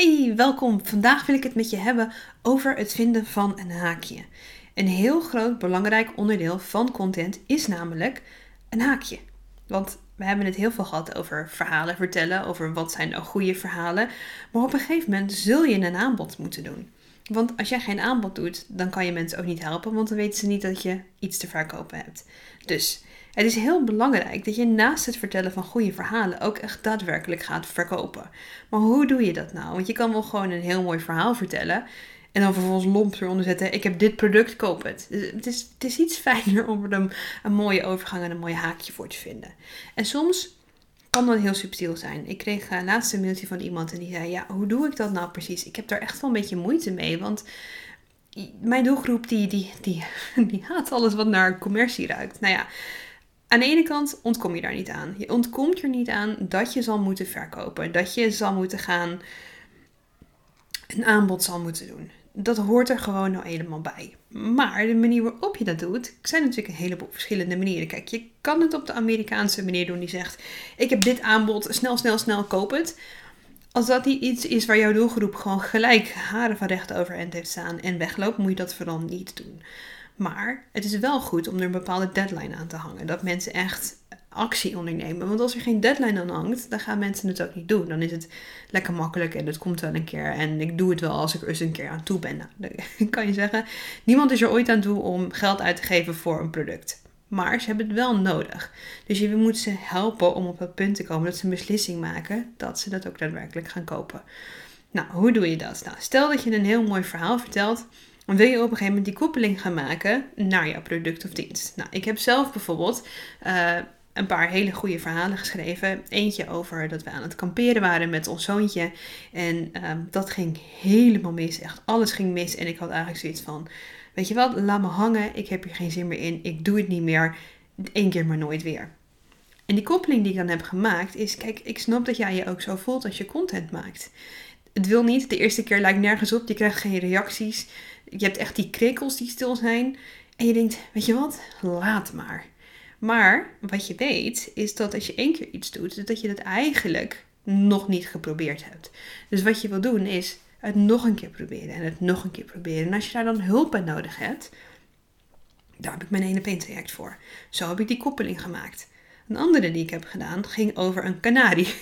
Hey, welkom. Vandaag wil ik het met je hebben over het vinden van een haakje. Een heel groot belangrijk onderdeel van content is namelijk een haakje. Want we hebben het heel veel gehad over verhalen vertellen, over wat zijn nou goede verhalen. Maar op een gegeven moment zul je een aanbod moeten doen. Want als jij geen aanbod doet, dan kan je mensen ook niet helpen, want dan weten ze niet dat je iets te verkopen hebt. Dus het is heel belangrijk dat je naast het vertellen van goede verhalen ook echt daadwerkelijk gaat verkopen. Maar hoe doe je dat nou? Want je kan wel gewoon een heel mooi verhaal vertellen en dan vervolgens lomp eronder zetten: Ik heb dit product, koop het. Dus het, is, het is iets fijner om er een, een mooie overgang en een mooi haakje voor te vinden. En soms kan dat heel subtiel zijn. Ik kreeg uh, laatst een mailtje van iemand en die zei: Ja, hoe doe ik dat nou precies? Ik heb daar echt wel een beetje moeite mee. Want mijn doelgroep die, die, die, die haat alles wat naar commercie ruikt. Nou ja, aan de ene kant ontkom je daar niet aan. Je ontkomt er niet aan dat je zal moeten verkopen. Dat je zal moeten gaan een aanbod zal moeten doen. Dat hoort er gewoon nou helemaal bij. Maar de manier waarop je dat doet, zijn natuurlijk een heleboel verschillende manieren. Kijk, je kan het op de Amerikaanse manier doen die zegt: Ik heb dit aanbod, snel, snel, snel, koop het. Als dat niet iets is waar jouw doelgroep gewoon gelijk haren van recht overeind heeft staan en wegloopt, moet je dat vooral niet doen. Maar het is wel goed om er een bepaalde deadline aan te hangen. Dat mensen echt actie ondernemen. Want als er geen deadline aan hangt, dan gaan mensen het ook niet doen. Dan is het lekker makkelijk en het komt wel een keer. En ik doe het wel als ik er eens een keer aan toe ben. Nou, dan kan je zeggen, niemand is er ooit aan toe om geld uit te geven voor een product. Maar ze hebben het wel nodig. Dus je moet ze helpen om op het punt te komen dat ze een beslissing maken dat ze dat ook daadwerkelijk gaan kopen. Nou, hoe doe je dat? Nou, stel dat je een heel mooi verhaal vertelt dan wil je op een gegeven moment die koppeling gaan maken naar jouw product of dienst. Nou, ik heb zelf bijvoorbeeld uh, een paar hele goede verhalen geschreven. Eentje over dat we aan het kamperen waren met ons zoontje. En uh, dat ging helemaal mis. Echt alles ging mis. En ik had eigenlijk zoiets van: Weet je wat, laat me hangen. Ik heb hier geen zin meer in. Ik doe het niet meer. Eén keer maar nooit weer. En die koppeling die ik dan heb gemaakt is: Kijk, ik snap dat jij je ook zo voelt als je content maakt. Het wil niet, de eerste keer lijkt nergens op. Je krijgt geen reacties. Je hebt echt die krikkels die stil zijn. En je denkt, weet je wat, laat maar. Maar wat je weet, is dat als je één keer iets doet, dat je het eigenlijk nog niet geprobeerd hebt. Dus wat je wil doen is het nog een keer proberen en het nog een keer proberen. En als je daar dan hulp bij nodig hebt, daar heb ik mijn ene traject voor. Zo heb ik die koppeling gemaakt. Een andere die ik heb gedaan ging over een kanarie.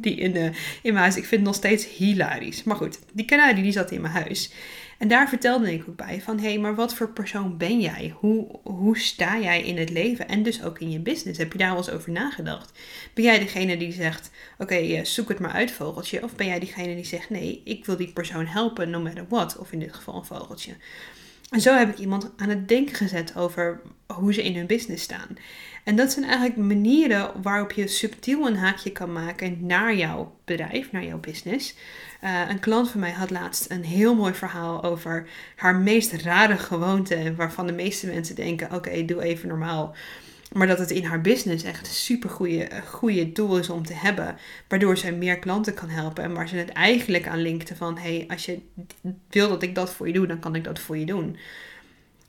Die in, de, in mijn huis, ik vind het nog steeds hilarisch. Maar goed, die kanarie die zat in mijn huis. En daar vertelde ik ook bij van, hé, hey, maar wat voor persoon ben jij? Hoe, hoe sta jij in het leven en dus ook in je business? Heb je daar wel eens over nagedacht? Ben jij degene die zegt, oké, eh, zoek het maar uit, vogeltje? Of ben jij degene die zegt, nee, ik wil die persoon helpen, no matter what? Of in dit geval een vogeltje. En zo heb ik iemand aan het denken gezet over hoe ze in hun business staan. En dat zijn eigenlijk manieren waarop je subtiel een haakje kan maken naar jouw bedrijf, naar jouw business. Uh, een klant van mij had laatst een heel mooi verhaal over haar meest rare gewoonte, waarvan de meeste mensen denken: oké, doe even normaal. Maar dat het in haar business echt een super goede doel is om te hebben. Waardoor zij meer klanten kan helpen. En waar ze het eigenlijk aan linkte van... hey, als je wil dat ik dat voor je doe, dan kan ik dat voor je doen.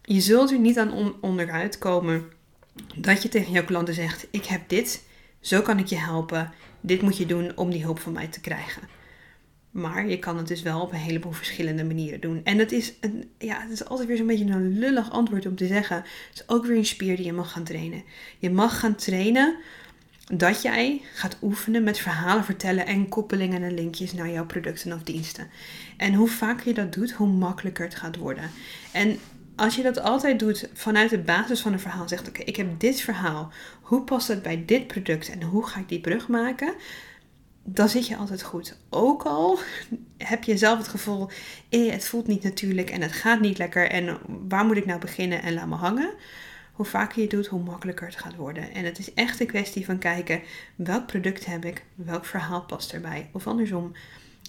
Je zult er niet aan onderuit komen dat je tegen jouw klanten zegt: Ik heb dit, zo kan ik je helpen. Dit moet je doen om die hulp van mij te krijgen. Maar je kan het dus wel op een heleboel verschillende manieren doen. En het is, een, ja, het is altijd weer zo'n beetje een lullig antwoord om te zeggen. Het is ook weer een spier die je mag gaan trainen. Je mag gaan trainen dat jij gaat oefenen met verhalen vertellen en koppelingen en linkjes naar jouw producten of diensten. En hoe vaker je dat doet, hoe makkelijker het gaat worden. En als je dat altijd doet vanuit de basis van een verhaal, zegt oké, ik heb dit verhaal, hoe past het bij dit product en hoe ga ik die brug maken? Dan zit je altijd goed. Ook al heb je zelf het gevoel, eh, het voelt niet natuurlijk en het gaat niet lekker en waar moet ik nou beginnen en laat me hangen. Hoe vaker je doet, hoe makkelijker het gaat worden. En het is echt een kwestie van kijken, welk product heb ik, welk verhaal past erbij. Of andersom,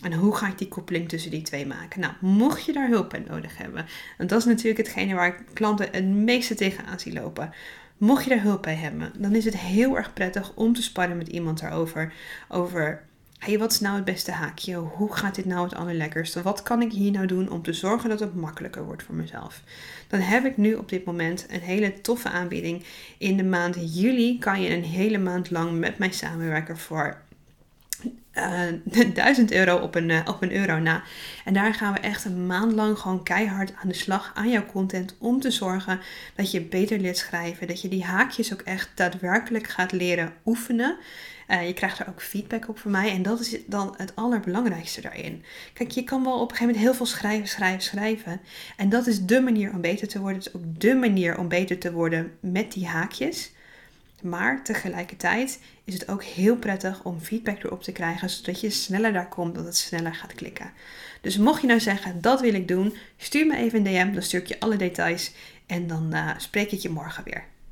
en hoe ga ik die koppeling tussen die twee maken? Nou, mocht je daar hulp bij nodig hebben, en dat is natuurlijk hetgene waar klanten het meeste tegenaan zien lopen. Mocht je daar hulp bij hebben, dan is het heel erg prettig om te sparren met iemand daarover. Over, hey, wat is nou het beste haakje? Hoe gaat dit nou het allerlekkerste? Wat kan ik hier nou doen om te zorgen dat het makkelijker wordt voor mezelf? Dan heb ik nu op dit moment een hele toffe aanbieding. In de maand juli kan je een hele maand lang met mij samenwerken voor uh, 1000 euro op een, uh, op een euro na. En daar gaan we echt een maand lang gewoon keihard aan de slag aan jouw content om te zorgen dat je beter leert schrijven. Dat je die haakjes ook echt daadwerkelijk gaat leren oefenen. Uh, je krijgt er ook feedback op van mij. En dat is dan het allerbelangrijkste daarin. Kijk, je kan wel op een gegeven moment heel veel schrijven, schrijven, schrijven. En dat is de manier om beter te worden. Het is ook de manier om beter te worden met die haakjes. Maar tegelijkertijd is het ook heel prettig om feedback erop te krijgen, zodat je sneller daar komt, dat het sneller gaat klikken. Dus mocht je nou zeggen, dat wil ik doen, stuur me even een DM, dan stuur ik je alle details en dan uh, spreek ik je morgen weer.